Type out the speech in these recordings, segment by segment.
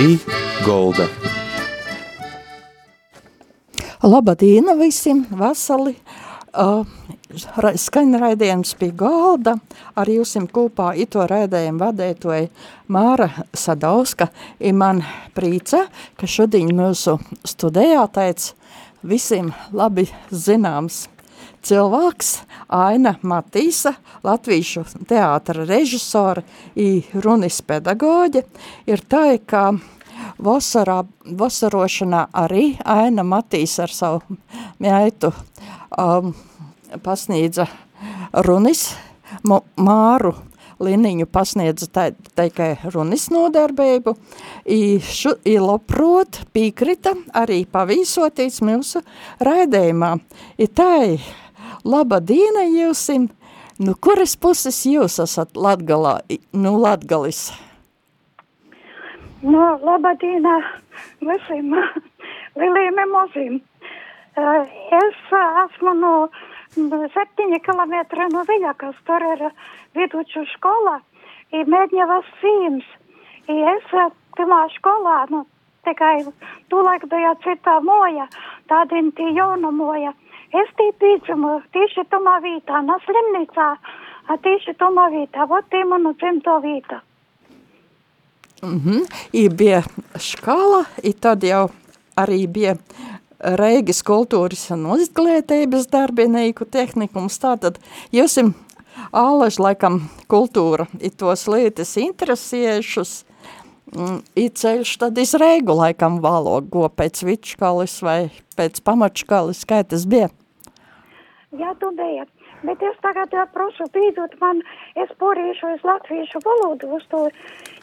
Pī Golda. Labadīna visiem, vasali! Uh, skaņa raidījums pie galda, ar jūsim kopā ito raidījumu vadētoja Māra Sadauska, i man prīca, ka šodien mūsu studējā teica visiem labi zināms cilvēks, Aina Matīsa, latvīšu teātra režisora i runis pedagoģe, ir tā, ka vasarā, vasarošanā arī Aina Matīs ar savu meitu um, pasniedza runis, māru liniņu pasniedza tikai runis nodarbību, labprot pīkrita arī pavīsoties mūsu raidējumā. I tai laba dīna jūsim, nu kuras puses jūs esat Latgalā, nu Latgalis? Nu, laba dīna visiem lieliem emocījiem. Es esmu no septiņi kilometri no Viļakas, tur ir viduču skola, i Medņevas Sīms. I es pirmā skolā, nu, tikai tūlaik bija cita moja, tādien tī jauna moja. Es tī pīdzumu tieši tomā vītā, na slimnīcā, tieši tomā vītā, vot tī manu dzimto vītā. Mm -hmm. I bija škala, i tad jau arī bija Reigis kultūras un izglītības darbinieku tehnikums. Tātad jūsim ālež laikam kultūra ir tos lietas interesējušas, mm, ir ceļš tad iz Reigu laikam valogo pēc vičkalis vai pēc pamačkalis, kā tas bija? Jā, tu bija. Bet es tagad prasu pīdot man, es porīšu uz latviešu valodu, uz to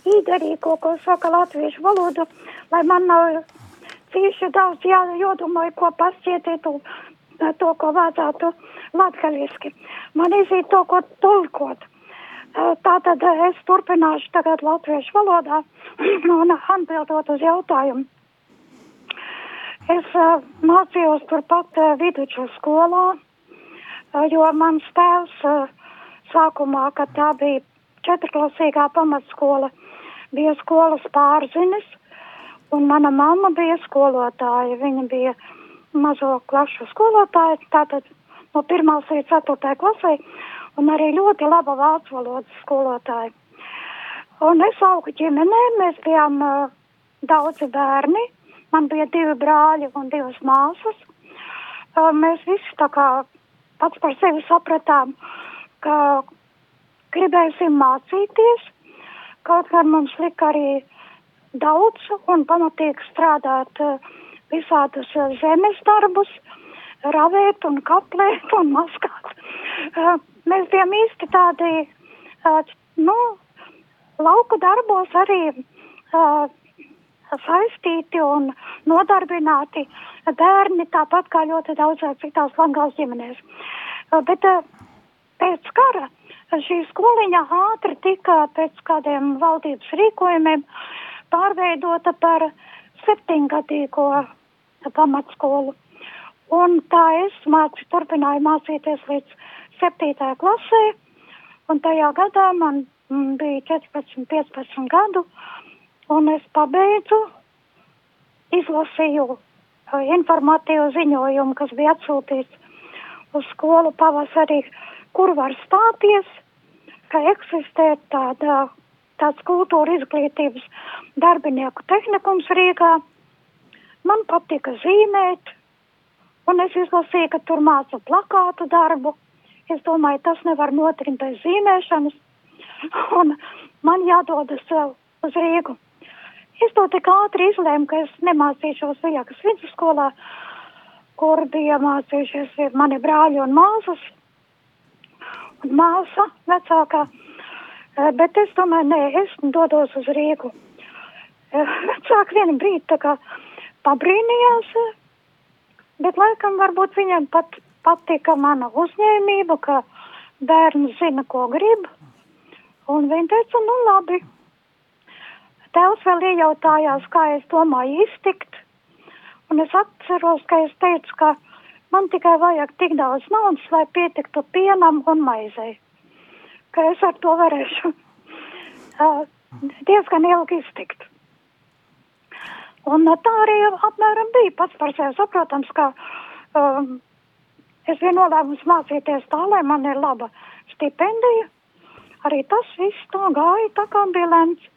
īdarīko, ko saka latviešu valodu, lai man nav cīši daudz jā, jodomāju, ko pascietīt to, to, ko vajadzētu latgaliski. Man izīt to, ko tulkot. Tātad es turpināšu tagad latviešu valodā un atbildot uz jautājumu. Es mācījos turpat viduču skolā, jo mans tēvs sākumā, kad tā bija četrklasīgā pamatskola, bija skolas pārzinis, Un mana mamma bija skolotāja. Viņa bija mazo klašu skolotāja, tātad no 1. līdz 4. klasē, un arī ļoti laba vācu valodas skolotāja. Un es augu ģimenē, mēs bijām uh, daudzi bērni. Man bija divi brāļi un divas māsas. Uh, mēs visi tā kā pats par sevi sapratām, ka gribēsim mācīties. Kaut gan mums lika arī daudz un pamatīgi strādāt uh, visādus uh, zemes darbus, ravēt un kaplēt un maskāt. Uh, mēs bijām īsti tādi, nu, lauku darbos arī saistīti un nodarbināti bērni, tāpat kā ļoti daudzās citās Langās ģimenēs. Bet pēc kara šī skoliņa ātri tika pēc kādiem valdības rīkojumiem uh, pārveidota par septiņgadīgo pamatskolu. Un tā es mācu, turpināju mācīties līdz septītā klasē, un tajā gadā man m, bija 14, 15 gadu, un es pabeidzu, izlasīju informatīvu ziņojumu, kas bija atsūtīts uz skolu pavasarī, kur var stāties, ka eksistē tāda tāds kultūra izglītības darbinieku tehnikums Rīgā. Man patika zīmēt, un es izlasīju, ka tur māca plakātu darbu. Es domāju, tas nevar notrimt bez zīmēšanas, un man jādodas uz Rīgu. Es to tik ātri izlēmu, ka es nemācīšos Viļakas vidusskolā, kur bija mācījušies mani brāļi un māsas. Un māsa vecākā Eh, bet es domāju, nē, es dodos uz Rīgu. Sāk vienu brīdi tā kā pabrīnījās, eh, bet laikam varbūt viņam pat patika mana uzņēmība, ka bērns zina, ko grib. Un viņi teica, nu labi. Tēvs vēl iejautājās, kā es domāju iztikt. Un es atceros, ka es teicu, ka man tikai vajag tik daudz naudas, lai pietiktu pienam un maizei ka es ar to varēšu uh, diezgan ilgi iztikt. Un tā arī apmēram bija pats par sevi saprotams, ka um, es biju nolēmusi mācīties tā, lai man ir laba stipendija. Arī tas viss tā gāja, tā kā bija lemts.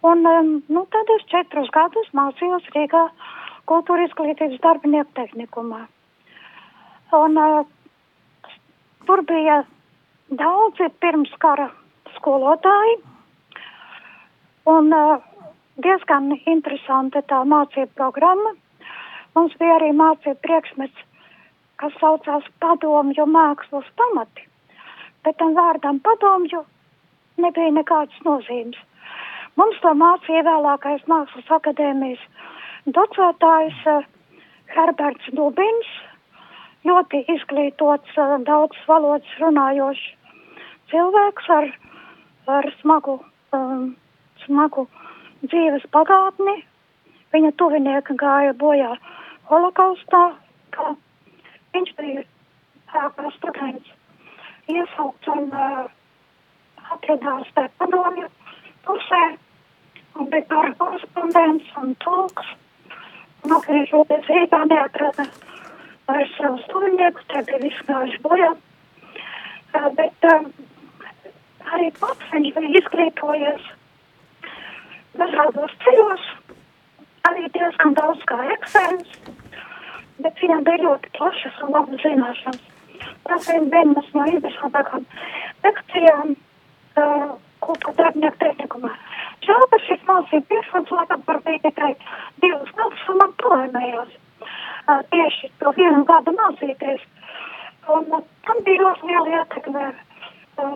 Un, um, nu, tad es četrus gadus mācījos Rīgā kultūra izglītības darbinieku tehnikumā. Un uh, tur bija daudzi pirms kara skolotāji. Un uh, diezgan interesanta tā mācība programma. Mums bija arī mācība priekšmets, kas saucās padomju mākslas pamati. Bet tam vārdam padomju nebija nekādas nozīmes. Mums to mācīja vēlākais mākslas akadēmijas docētājs uh, Herberts Dubins, ļoti izglītots, uh, daudz valodas runājošs cilvēks ar, ar smagu, um, smagu dzīves pagātni. Viņa tuvinieki gāja bojā holokaustā, kā viņš bija kā students iesaukts un uh, atradās tajā padomju pusē bija kara korespondents un tulks. Un atgriežoties Rīgā neatrada vairs savus tuviniekus, tie bija visi gājuši bojā. Uh, bet uh, arī pats viņš bija izglītojies dažādos ceļos, arī diezgan daudz kā eksēns, bet viņam bija ļoti plašas un labas zināšanas. Tas ir vienas no interesantākām lekcijām uh, kultūra darbinieku tehnikumā. Ka šis mācību priekšrods laikam par bija tikai divas gadus un man palaimējās uh, tieši to vienu gadu mācīties. Un uh, tam bija ļoti liela ietekme uh,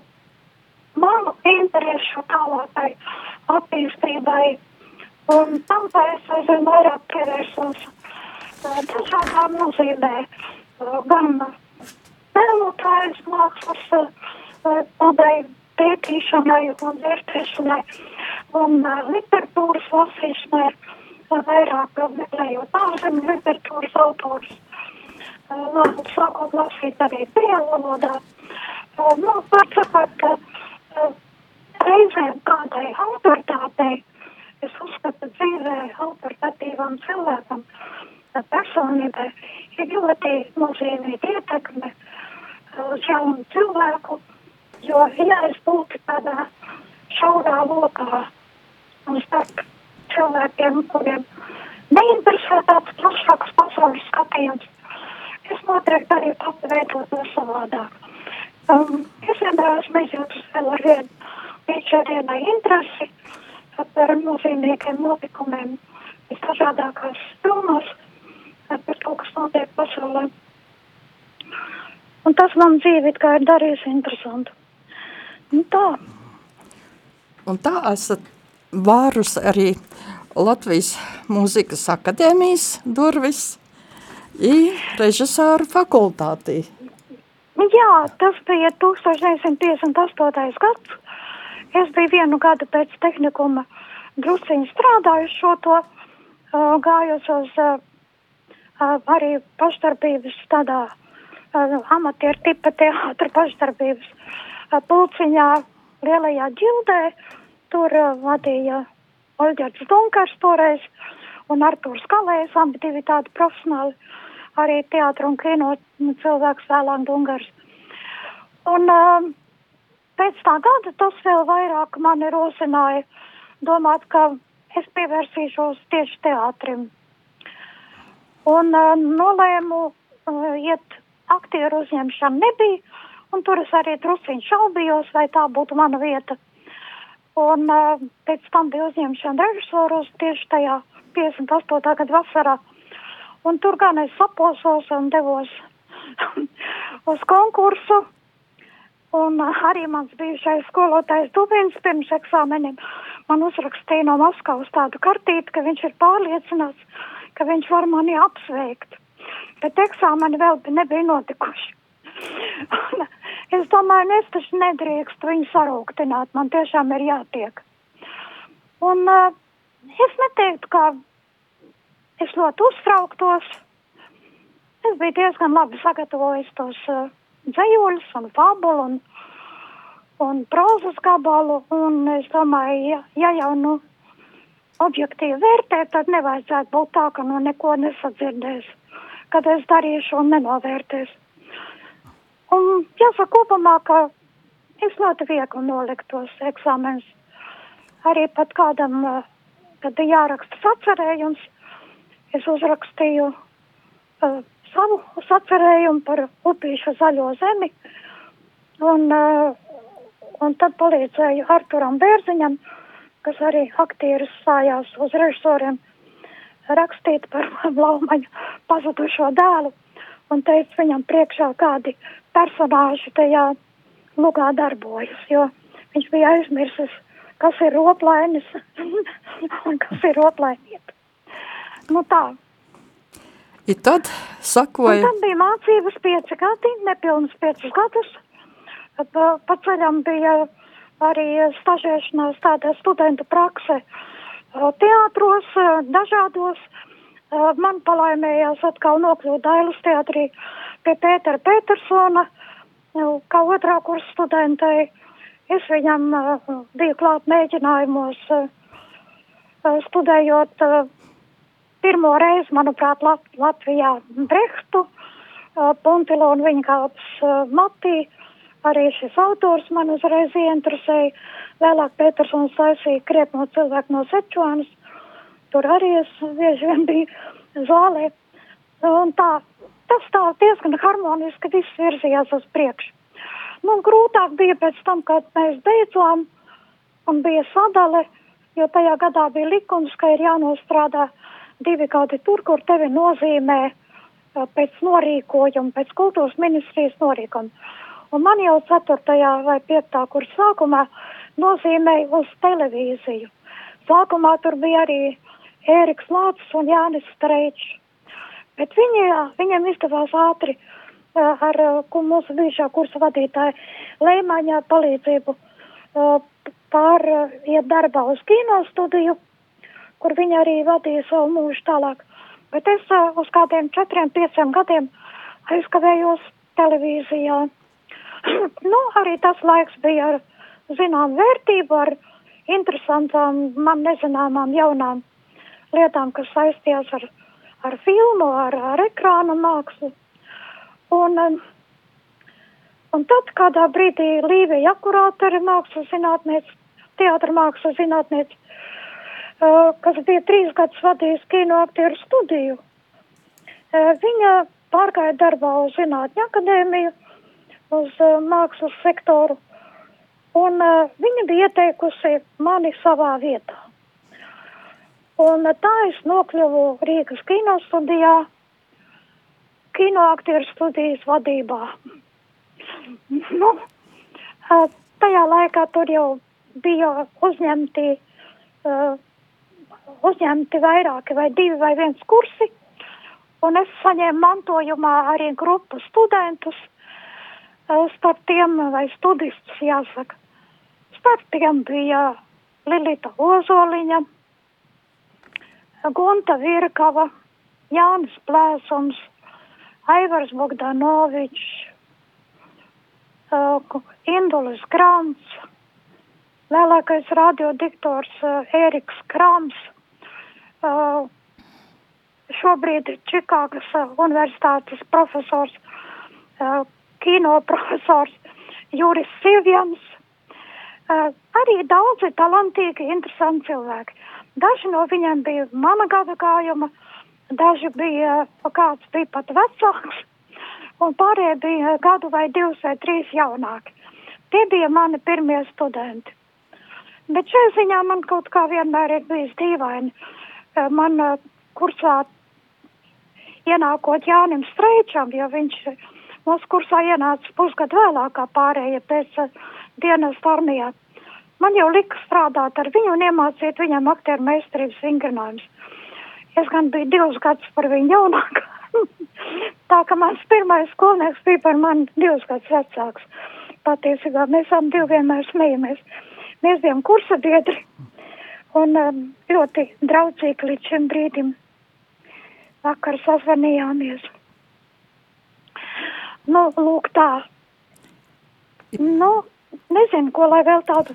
manu interesu tālākai attīstībai. Un tam es aizvien vairāk pievērsos dažādām nozīmē, gan mēlotājas mākslas tādai pētīšanai un vērtēšanai un literatūras lasīšanai, vairāk meklējot ārzemju literatūras autors. Sākot lasīt arī pieeja valodā. Nu, var sakot, ka reizēm kādai autoritātei, es uzskatu dzīvē autoritatīvam cilvēkam, personībai, ir ļoti nozīmīga ietekme uz jaunu cilvēku, jo, ja es būtu tādā šaurā lokā un starp cilvēkiem, kuriem neinteresē tāds plašāks pasaules skatījums, es noteikti arī pati veidot to savādāk. Um, es vienmēr esmu izjūtas vēl ar vienu šodienai interesi par nozīmīgiem notikumiem visdažādākās filmās par to, kas notiek pasaulē. Un tas man dzīvi kā ir darījis interesantu. Nu tā. Un tā esat vārus arī Latvijas mūzikas akadēmijas durvis i režisāru fakultātī. Jā, tas bija 1958. gads. Es biju vienu gadu pēc tehnikuma drusciņi strādājuši šo to, uh, gājos uz uh, uh, arī pašdarbības tādā uh, amatieru tipa teātra pašdarbības uh, pulciņā lielajā ģildē. Tur vadīja Olģerts Dunkars toreiz un Artūrs Kalējs, abi divi tādi profesionāli, arī teātra un kino cilvēks vēlāk Dunkars. Un uh, pēc tā gada tas vēl vairāk mani rosināja domāt, ka es pievērsīšos tieši teātrim. Un uh, nolēmu uh, iet aktieru uzņemšanu nebija, un tur es arī drusciņi šaubījos, vai tā būtu mana vieta. Un uh, pēc tam bija uzņemšana režisoros tieši tajā 58. gada vasarā. Un tur gan es saposos un devos uz konkursu Un arī mans bijušais skolotājs Dubins pirms eksāmeniem man uzrakstīja no Maskavas tādu kartīti, ka viņš ir pārliecināts, ka viņš var mani apsveikt. Bet eksāmeni vēl nebija notikuši. es domāju, nu, es taču nedrīkstu viņu sarūktināt, man tiešām ir jātiek. Un uh, es neteiktu, ka es ļoti uztrauktos. Es biju diezgan labi sagatavojis tos uh, dzējuļus un fabulu un, un prozas gabalu, un es domāju, ja, ja jau nu objektīvi vērtēt, tad nevajadzētu būt tā, ka no neko nesadzirdēs, kad es darīšu un nenovērtēs. Un jāsaka kopumā, ka es ļoti viegli nolikt tos eksāmenus. Arī pat kādam, kad bija jāraksta sacerējums, es uzrakstīju uh, savu sacerējumu par upīšu zaļo zemi, un, uh, un tad palīdzēju Arturam Bērziņam, kas arī aktieris stājās uz režisoriem, rakstīt par Blaumaņu pazudušo dēlu, un teica viņam priekšā, kādi personāži tajā lugā darbojas, jo viņš bija aizmirsis, kas ir roplainis un kas ir roplainiet. Nu tā. I tad sakoja... Un tad bija mācības pieci gadi, nepilnas piecus gadus. Pa, pa ceļam bija arī stažēšanās tāda studentu prakse teātros, dažādos. Man palaimējās atkal nokļūt Dailas teatrī pie Pētera Petersona, kā otrā kursa studentei. Es viņam biju klāt mēģinājumos studējot pirmo reizi, manuprāt, Lat Latvijā Brehtu, Puntilo un viņa kalps Matī. Arī šis autors man uzreiz ieinteresēja. Vēlāk Petersons taisīja krietno cilvēku no Sečuānas. Tur arī es bieži vien biju zālē. Un tā, tas tā diezgan harmoniski viss virzījās uz priekšu. Nu, grūtāk bija pēc tam, kad mēs beidzām un bija sadale, jo tajā gadā bija likums, ka ir jānostrādā divi gadi tur, kur tevi nozīmē pēc norīkojuma, pēc kultūras ministrijas norīkojuma. Un man jau 4. vai 5. kursa sākumā nozīmēja uz televīziju. Sākumā tur bija arī Ēriks Lācis un Jānis Streičs. Bet viņi, viņiem izdevās ātri ar mūsu bijušā kursa vadītāja Leimaņā palīdzību pāriet darbā uz kino studiju, kur viņa arī vadīja savu mūžu tālāk. Bet es uz kādiem četriem, pieciem gadiem aizkavējos televīzijā. nu, arī tas laiks bija ar zinām vērtību, ar interesantām, man nezināmām jaunām lietām, kas saistījās ar, ar filmu, ar, ar ekrāna mākslu. Un, um, un tad kādā brīdī Līvija akurāta arī mākslas zinātniece, teātra mākslas zinātniece, uh, kas bija trīs gadus vadījis kinoaktieru studiju. Uh, viņa pārgāja darbā uz Zinātņu akadēmiju uz uh, mākslas sektoru, un viņa bija ieteikusi mani savā vietā. Un uh, tā es nokļuvu Rīgas kino studijā, kinoaktieru studijas vadībā. nu, uh, tajā laikā tur jau bija uzņemti, uh, uzņemti vairāki vai divi vai viens kursi, un es saņēmu mantojumā arī grupu studentus, starp tiem, vai studistus jāsaka, starp tiem bija Lilita Ozoliņa, Gunta Virkava, Jānis Plēsums, Aivars Bogdanovičs, uh, Indulis Grants, vēlākais radiodiktors uh, Ēriks Krams, uh, šobrīd Čikāgas uh, universitātes profesors uh, kino profesors Juris Silvjans. Uh, arī daudzi talantīgi, interesanti cilvēki. Daži no viņiem bija mana gada gājuma, daži bija, kāds bija pat vecāks, un pārējie bija gadu vai divus vai trīs jaunāki. Tie bija mani pirmie studenti. Bet šajā ziņā man kaut kā vienmēr ir bijis dīvaini. Man kursā ienākot Jānim Streičam, jo viņš Mūsu kursā ienāca pusgadu vēlāk kā pārējie pēc dienas armijā. Man jau lika strādāt ar viņu un iemācīt viņam aktieru meistarības vingrinājumus. Es gan biju divus gadus par viņu jaunāka. Tā ka mans pirmais skolnieks bija par mani divus gadus vecāks. Patiesībā mēs abiem divi vienmēr smejamies. Mēs bijām kursa biedri un um, ļoti draudzīgi līdz šim brīdim. Vakar sazvanījāmies. Nu, lūk tā. Nu, nezinu, ko lai vēl tādu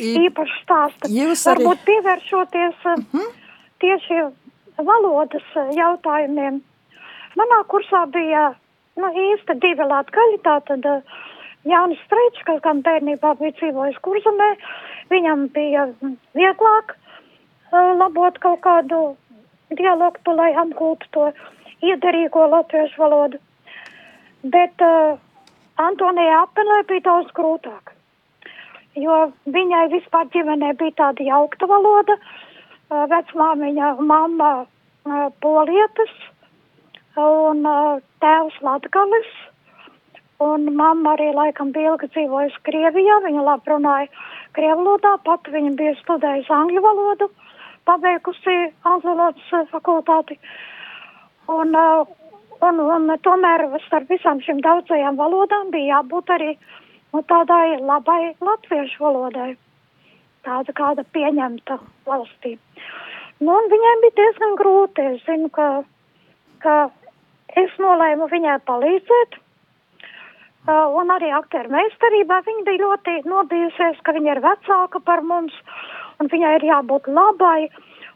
īpaši stāsta. Jūs arī... Varbūt pievēršoties uh -huh. tieši valodas jautājumiem. Manā kursā bija nu, īsti divi latgaļi, tātad uh, Jānis Streičs, kas gan bērnībā bija dzīvojis kurzemē, viņam bija vieglāk uh, labot kaut kādu dialektu, lai apgūtu to iederīgo latviešu valodu. Bet uh, Antonija Apelē bija daudz grūtāk, jo viņai vispār ģimenē bija tāda jaukta valoda, uh, vecmāmiņa mamma uh, polietis un uh, tēvs latgalis. Un mamma arī laikam bija ilgi dzīvojusi Krievijā, viņa labi runāja krievu valodā, pat viņa bija studējusi angļu valodu, pabeigusi angļu valodas fakultāti. Un, uh, un, un tomēr starp visām šīm daudzajām valodām bija jābūt arī nu, tādai labai latviešu valodai, tāda kāda pieņemta valstī. Nu, un viņai bija diezgan grūti. Es zinu, ka, ka es nolēmu viņai palīdzēt. Uh, un arī aktieru meistarībā viņa bija ļoti nobijusies, ka viņa ir vecāka par mums, un viņai ir jābūt labai,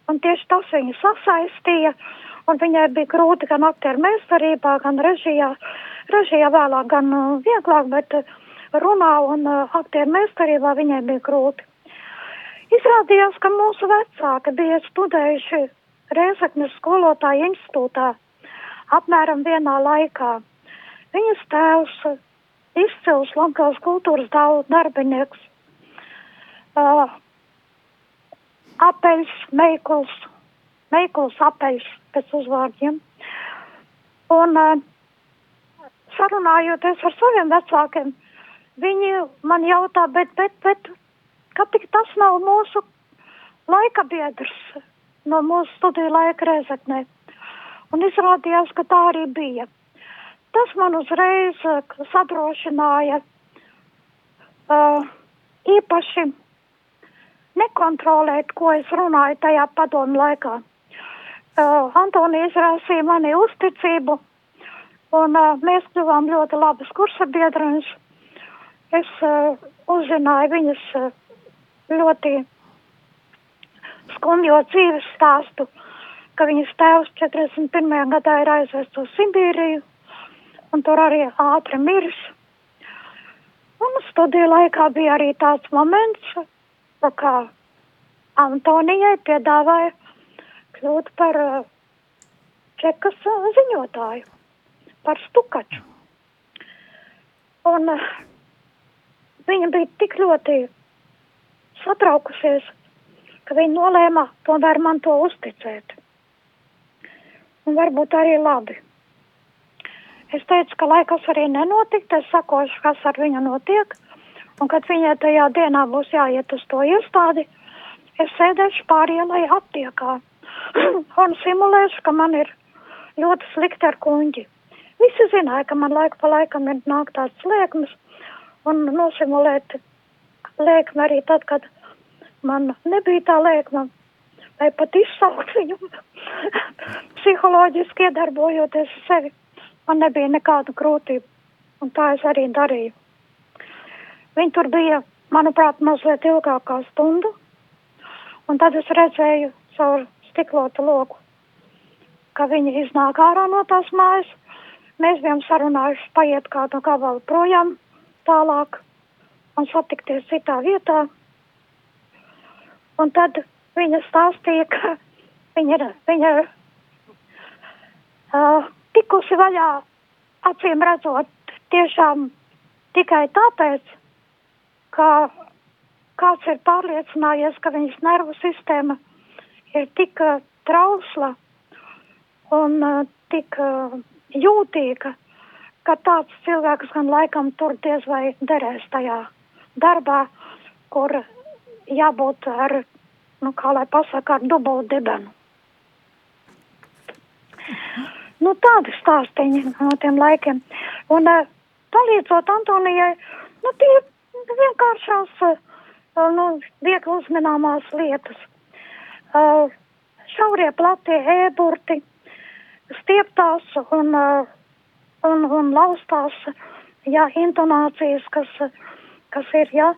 un tieši tas viņu sasaistīja. Un viņai bija grūti gan aktieru meistarībā, gan režijā, režijā vēlāk gan uh, vieglāk, bet uh, runā un aktieru meistarībā viņai bija grūti. Izrādījās, ka mūsu vecāki bija studējuši Rēzaknes skolotāju institūtā apmēram vienā laikā. Viņas tēvs izcils Lankās kultūras darbinieks, uh, apeļs, meikls, meikls apeļs pēc uzvārdiem. Un uh, sarunājoties ar saviem vecākiem, viņi man jautā, bet, bet, bet, kāpēc tas nav mūsu laika biedrs no mūsu studiju laika reizeknē? Un izrādījās, ka tā arī bija. Tas man uzreiz sadrošināja uh, īpaši nekontrolēt, ko es runāju tajā padomu laikā uh, Antonija izrāsīja mani uzticību, un uh, mēs kļuvām ļoti labas kursa biedrenes. Es uh, uzzināju viņas uh, ļoti skumjo dzīves stāstu, ka viņas tēvs 41. gadā ir aizvests uz Sibīriju, un tur arī ātri miris. Un studiju laikā bija arī tāds moments, kā Antonijai piedāvāja kļūt par uh, čekas ziņotāju, par stukaču. Un uh, viņa bija tik ļoti satraukusies, ka viņa nolēma tomēr man to uzticēt. Un varbūt arī labi. Es teicu, ka lai kas arī nenotikt, es sakošu, kas ar viņu notiek, un kad viņai tajā dienā būs jāiet uz to iestādi, es sēdēšu pārielai aptiekā un simulēšu, ka man ir ļoti slikti ar kuņģi. Visi zināja, ka man laiku pa laikam ir nāk tāds lēkmes, un nosimulēt lēkmi arī tad, kad man nebija tā lēkma, vai pat izsaukt viņu psiholoģiski iedarbojoties sevi. Man nebija nekādu grūtību, un tā es arī darīju. Viņi tur bija, manuprāt, mazliet ilgākā stundu, un tad es redzēju caur stiklotu loku, ka viņi iznāk ārā no tās mājas. Mēs bijām sarunājuši paiet kādu gabalu projām tālāk un satikties citā vietā. Un tad viņa stāstīja, ka viņa ir, viņa ir uh, tikusi vaļā, acīm redzot, tiešām tikai tāpēc, ka kāds ir pārliecinājies, ka viņas nervu sistēma ir tik trausla un uh, tik uh, jūtīga, ka tāds cilvēks gan laikam tur diez vai derēs tajā darbā, kur jābūt ar, nu, kā lai pasaka, ar dubult dibenu. Nu, tādi stāstiņi no tiem laikiem. Un uh, palīdzot Antonijai, nu, tie vienkāršās, uh, nu, viegli uzmanāmās lietas uh, šaurie platie ēburti, stieptās un, uh, un, un laustās, jā, intonācijas, kas, kas ir, jā,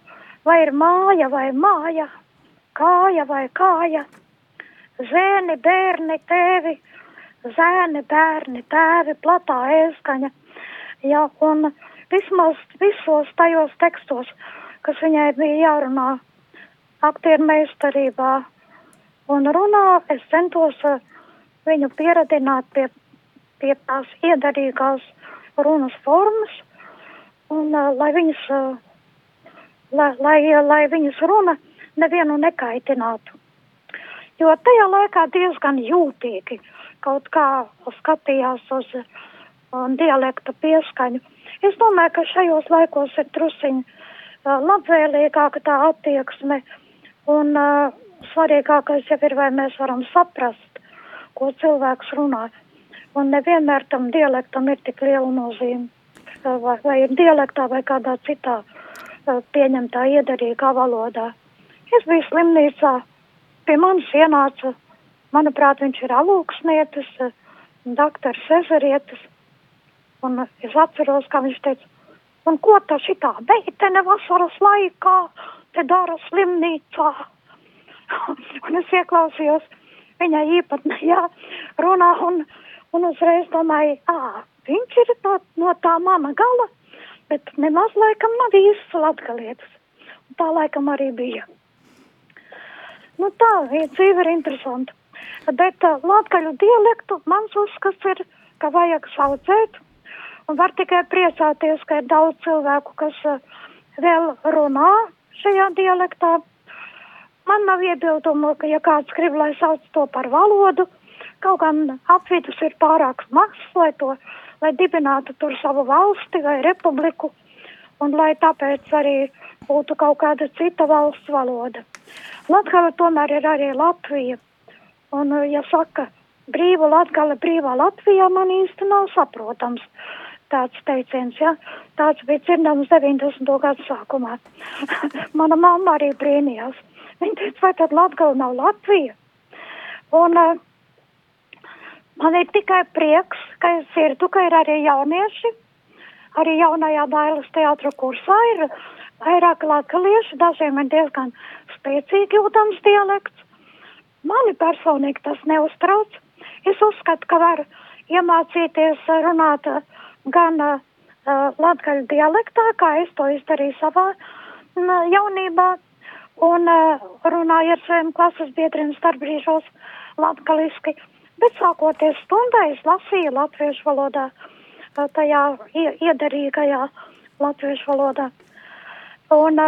vai ir māja vai māja, kāja vai kāja, zēni, bērni, tēvi, zēni, bērni, tēvi, platā ēskaņa. Jā, un vismaz visos tajos tekstos, kas viņai bija jārunā aktieru meistarībā un runā, es centos uh, viņu pieradināt pie, pie tās iedarīgās runas formas, un uh, lai viņas, uh, lai, lai, lai viņas runa nevienu nekaitinātu. Jo tajā laikā diezgan jūtīgi kaut kā skatījās uz uh, dialekta pieskaņu. Es domāju, ka šajos laikos ir trusiņi uh, labvēlīgāka tā attieksme, un uh, svarīgākais jau ir, vai mēs varam saprast, ko cilvēks runā. Un nevienmēr tam dialektam ir tik liela nozīme. Vai, vai ir dialektā vai kādā citā uh, pieņemtā iedarīgā valodā. Es biju slimnīcā, pie manis ienāca, manuprāt, viņš ir alūksnietis, doktors Ezerietis, un es atceros, kā viņš teica, un ko tā šitā beitene vasaras laikā te dara slimnīcā? un es ieklausījos viņai īpatnējā runā, un, un uzreiz domāju, ā, viņš ir no, no tā mana gala, bet nemaz laikam nav īsts latgalietis. Tā laikam arī bija. Nu tā, dzīve ir interesanta. Bet uh, latgaļu dialektu mans uzskats ir, ka vajag saucēt. Un var tikai priecāties, ka ir daudz cilvēku, kas uh, vēl runā šajā dialektā. Man nav iebildumu, ka ja kāds grib, lai sauc to par valodu, kaut gan apvidus ir pārāk mazs, lai to, lai dibinātu tur savu valsti vai republiku, un lai tāpēc arī būtu kaut kāda cita valsts valoda. Latgala tomēr ir arī Latvija. Un, eh, ja saka, brīva Latgala, brīvā Latvijā, man īsti nav saprotams tāds teiciens, ja? Tāds bija dzirdams 90. gadu sākumā. Mana mamma arī brīnījās. Viņa teica, vai tad Latgala nav Latvija? Un uh, man ir tikai prieks, ka es dzirdu, ka ir arī jaunieši, arī jaunajā bailes teātra kursā ir vairāk latgalieši, dažiem ir diezgan spēcīgi jūtams dialekts. Mani personīgi tas neuztrauc. Es uzskatu, ka var iemācīties runāt gan uh, latgaļu dialektā, kā es to izdarīju savā uh, jaunībā, un uh, runāju ar saviem klases biedriem starpbrīžos latgaliski, bet sākoties stundai es lasīju latviešu valodā, tajā iederīgajā latviešu valodā. Un,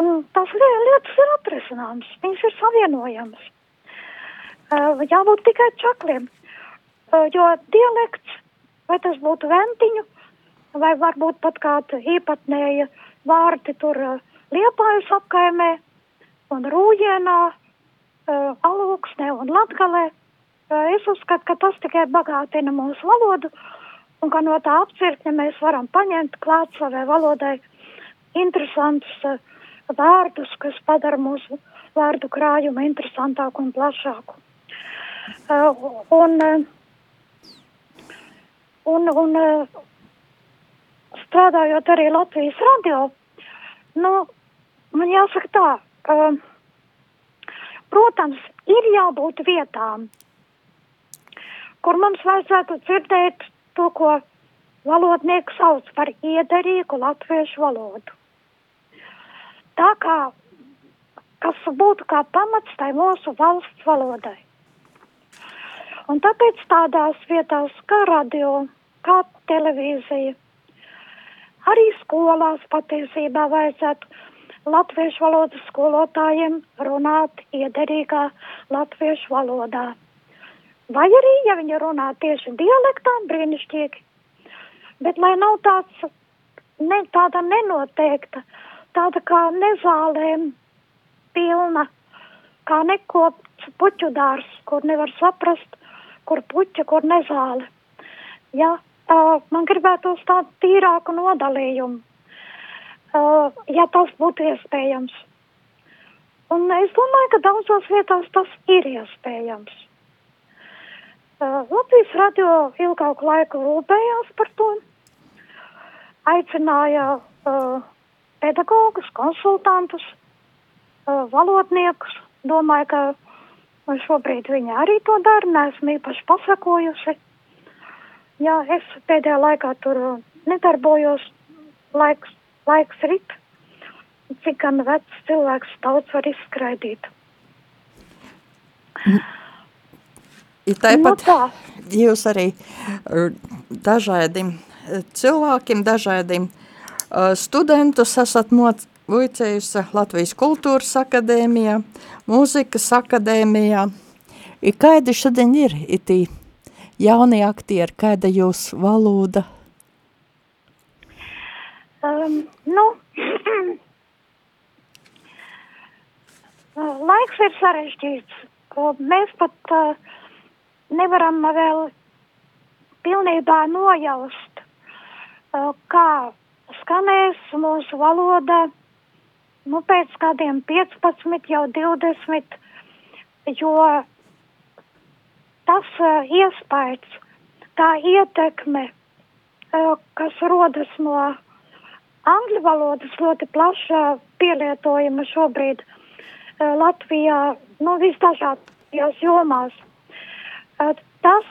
Un tās lietas ir atrisināmas, viņas ir savienojamas. Jābūt tikai čakliem, jo dialekts, vai tas būtu ventiņu, vai varbūt pat kāda īpatnēja vārdi tur liepājas apkaimē un rūjienā, uh, alūksnē un latgalē. Uh, es uzskatu, ka tas tikai bagātina mūsu valodu un ka no tā apcirkņa mēs varam paņemt klāt savai valodai interesantus uh, vārdus, kas padara mūsu vārdu krājumu interesantāku un plašāku. Uh, un, un, un uh, strādājot arī Latvijas radio, nu, man jāsaka tā, uh, protams, ir jābūt vietām, kur mums vajadzētu dzirdēt to, ko valodnieks sauc par iederīgu latviešu valodu tā kā, kas būtu kā pamats tai mūsu valsts valodai. Un tāpēc tādās vietās kā radio, kā televīzija, arī skolās patiesībā vajadzētu latviešu valodas skolotājiem runāt iederīgā latviešu valodā. Vai arī, ja viņi runā tieši dialektā, brīnišķīgi. Bet lai nav tāds, ne, tāda nenoteikta tāda kā nezālēm pilna, kā nekopts puķu dārs, kur nevar saprast, kur puķa, kur nezāle. Ja, uh, man gribētu uz tādu tīrāku nodalījumu, uh, ja tas būtu iespējams. Un es domāju, ka daudzās vietās tas ir iespējams. Uh, Latvijas radio ilgāku laiku rūpējās par to, aicināja uh, pedagogus, konsultantus, uh, valodniekus. Domāju, ka šobrīd viņi arī to dara, neesmu īpaši pasakojusi. Jā, es pēdējā laikā tur nedarbojos, laiks, laiks rit, cik gan vecs cilvēks daudz var izskraidīt. Ir tāpat nu, tā. jūs arī dažādiem cilvēkiem, dažādiem uh, studentus esat mocējusi Latvijas kultūras akadēmijā, mūzikas akadēmijā. I kādi šodien ir itī jaunie aktieri, kāda jūs valoda? Um, nu, laiks ir sarežģīts. Mēs pat uh, nevaram vēl pilnībā nojaust, uh, kā skanēs mūsu valoda nu, pēc kādiem 15, jau 20, jo tas uh, iespējas, tā ietekme, uh, kas rodas no angļu valodas ļoti plaša pielietojuma šobrīd uh, Latvijā, nu, visdažādajās jomās. Uh, tas,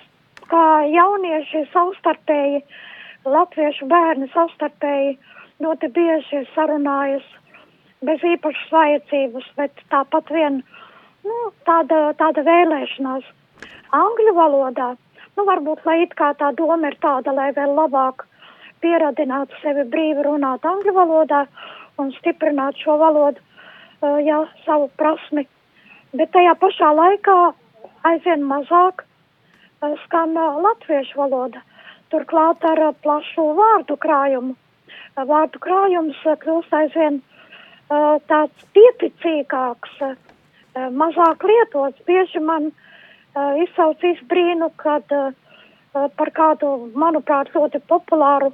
kā jaunieši savstarpēji, latviešu bērni savstarpēji ļoti bieži sarunājas bez īpašas vajadzības, bet tāpat vien nu, tāda, tāda vēlēšanās angļu valodā. Nu, varbūt, lai it kā tā doma ir tāda, lai vēl labāk pieradinātu sevi brīvi runāt angļu valodā un stiprināt šo valodu, uh, jā, savu prasmi. Bet tajā pašā laikā aizvien mazāk uh, skan uh, latviešu valoda. Turklāt ar uh, plašu vārdu krājumu. Uh, vārdu krājums uh, kļūst aizvien uh, tāds pieticīgāks, uh, mazāk lietots. Bieži man uh, uh, izsaucīs brīnu, kad uh, par kādu, manuprāt, ļoti populāru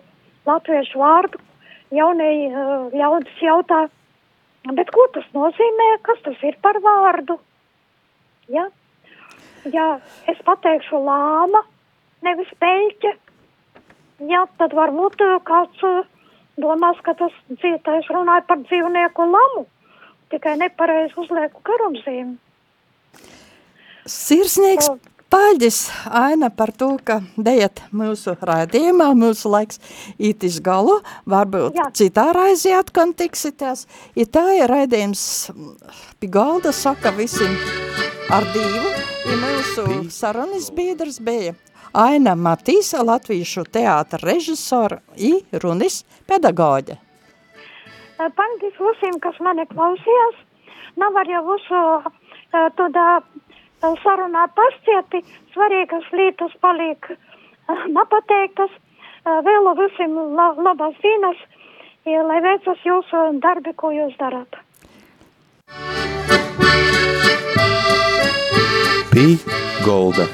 latviešu vārdu jaunie uh, ļaudis jautā, bet ko tas nozīmē, kas tas ir par vārdu? Ja, ja es pateikšu lāma, nevis peļķe, ja, tad varbūt kāds uh, domās, ka tas dzīvtais runāja par dzīvnieku lamu, tikai nepareizi uzlieku karumzīmi. Sirsnīgs Paļģis, Aina, par to, ka dejat mūsu raidījumā, mūsu laiks ītis galu, varbūt Jā. citā raizī atkon tiksitās. Ja tā ir raidījums pie galda, saka visiem ar divu, ja mūsu sarunas biedrs bija Aina Matīsa, latviešu teātra režisora i runis pedagoģe. Paļģis visiem, kas mani klausījās, nav arī jūsu tādā sarunā pascieti, svarīgas lietas paliek. Nepateiktas, vēlu visiem la, labas dienas, lai veicas jūsu darbi, ko jūs darat. Pī Golda